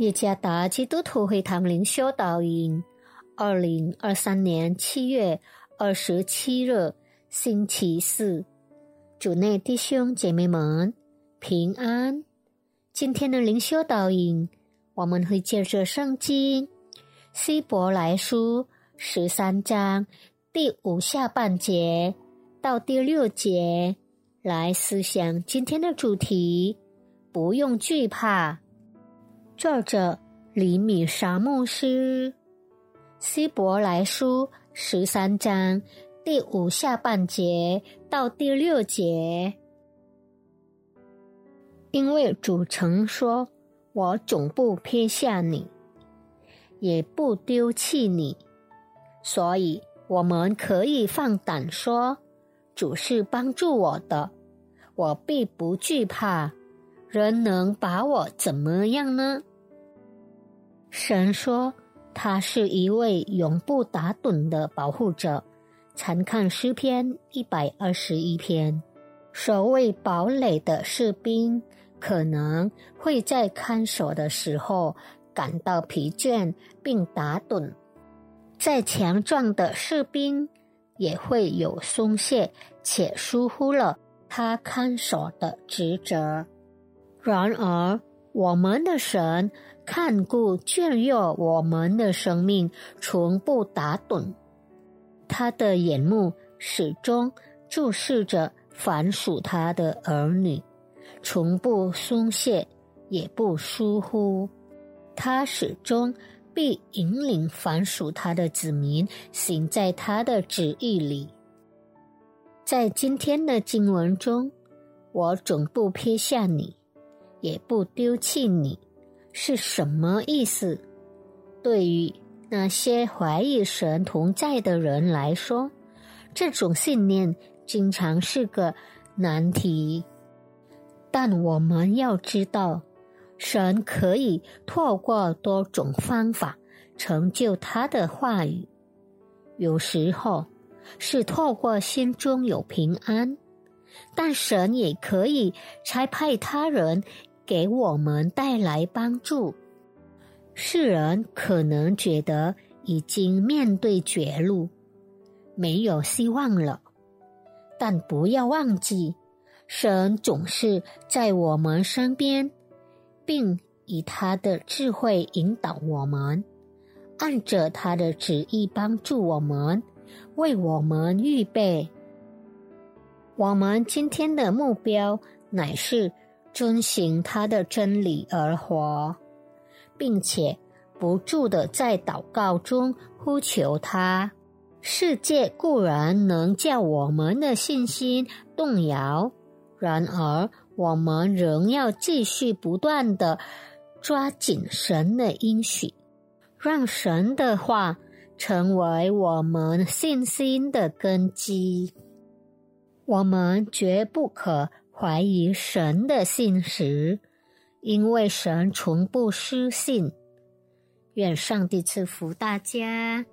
耶加达基督徒会堂灵修导引，二零二三年七月二十七日星期四，主内弟兄姐妹们平安。今天的灵修导引，我们会借着圣经希伯来书十三章第五下半节到第六节来思想今天的主题：不用惧怕。作者李米沙牧师，希伯来书十三章第五下半节到第六节，因为主曾说：“我总不撇下你，也不丢弃你。”所以，我们可以放胆说：“主是帮助我的，我必不惧怕。人能把我怎么样呢？”神说：“他是一位永不打盹的保护者。”参看诗篇一百二十一篇。守卫堡垒的士兵可能会在看守的时候感到疲倦并打盹，再强壮的士兵也会有松懈且疏忽了他看守的职责。然而，我们的神。看顾眷佑我们的生命，从不打盹。他的眼目始终注视着凡属他的儿女，从不松懈，也不疏忽。他始终必引领凡属他的子民行在他的旨意里。在今天的经文中，我总不撇下你，也不丢弃你。是什么意思？对于那些怀疑神同在的人来说，这种信念经常是个难题。但我们要知道，神可以透过多种方法成就他的话语。有时候是透过心中有平安，但神也可以差派他人。给我们带来帮助。世人可能觉得已经面对绝路，没有希望了，但不要忘记，神总是在我们身边，并以他的智慧引导我们，按着他的旨意帮助我们，为我们预备。我们今天的目标乃是。遵循他的真理而活，并且不住的在祷告中呼求他。世界固然能叫我们的信心动摇，然而我们仍要继续不断的抓紧神的应许，让神的话成为我们信心的根基。我们绝不可。怀疑神的信实，因为神从不失信。愿上帝赐福大家。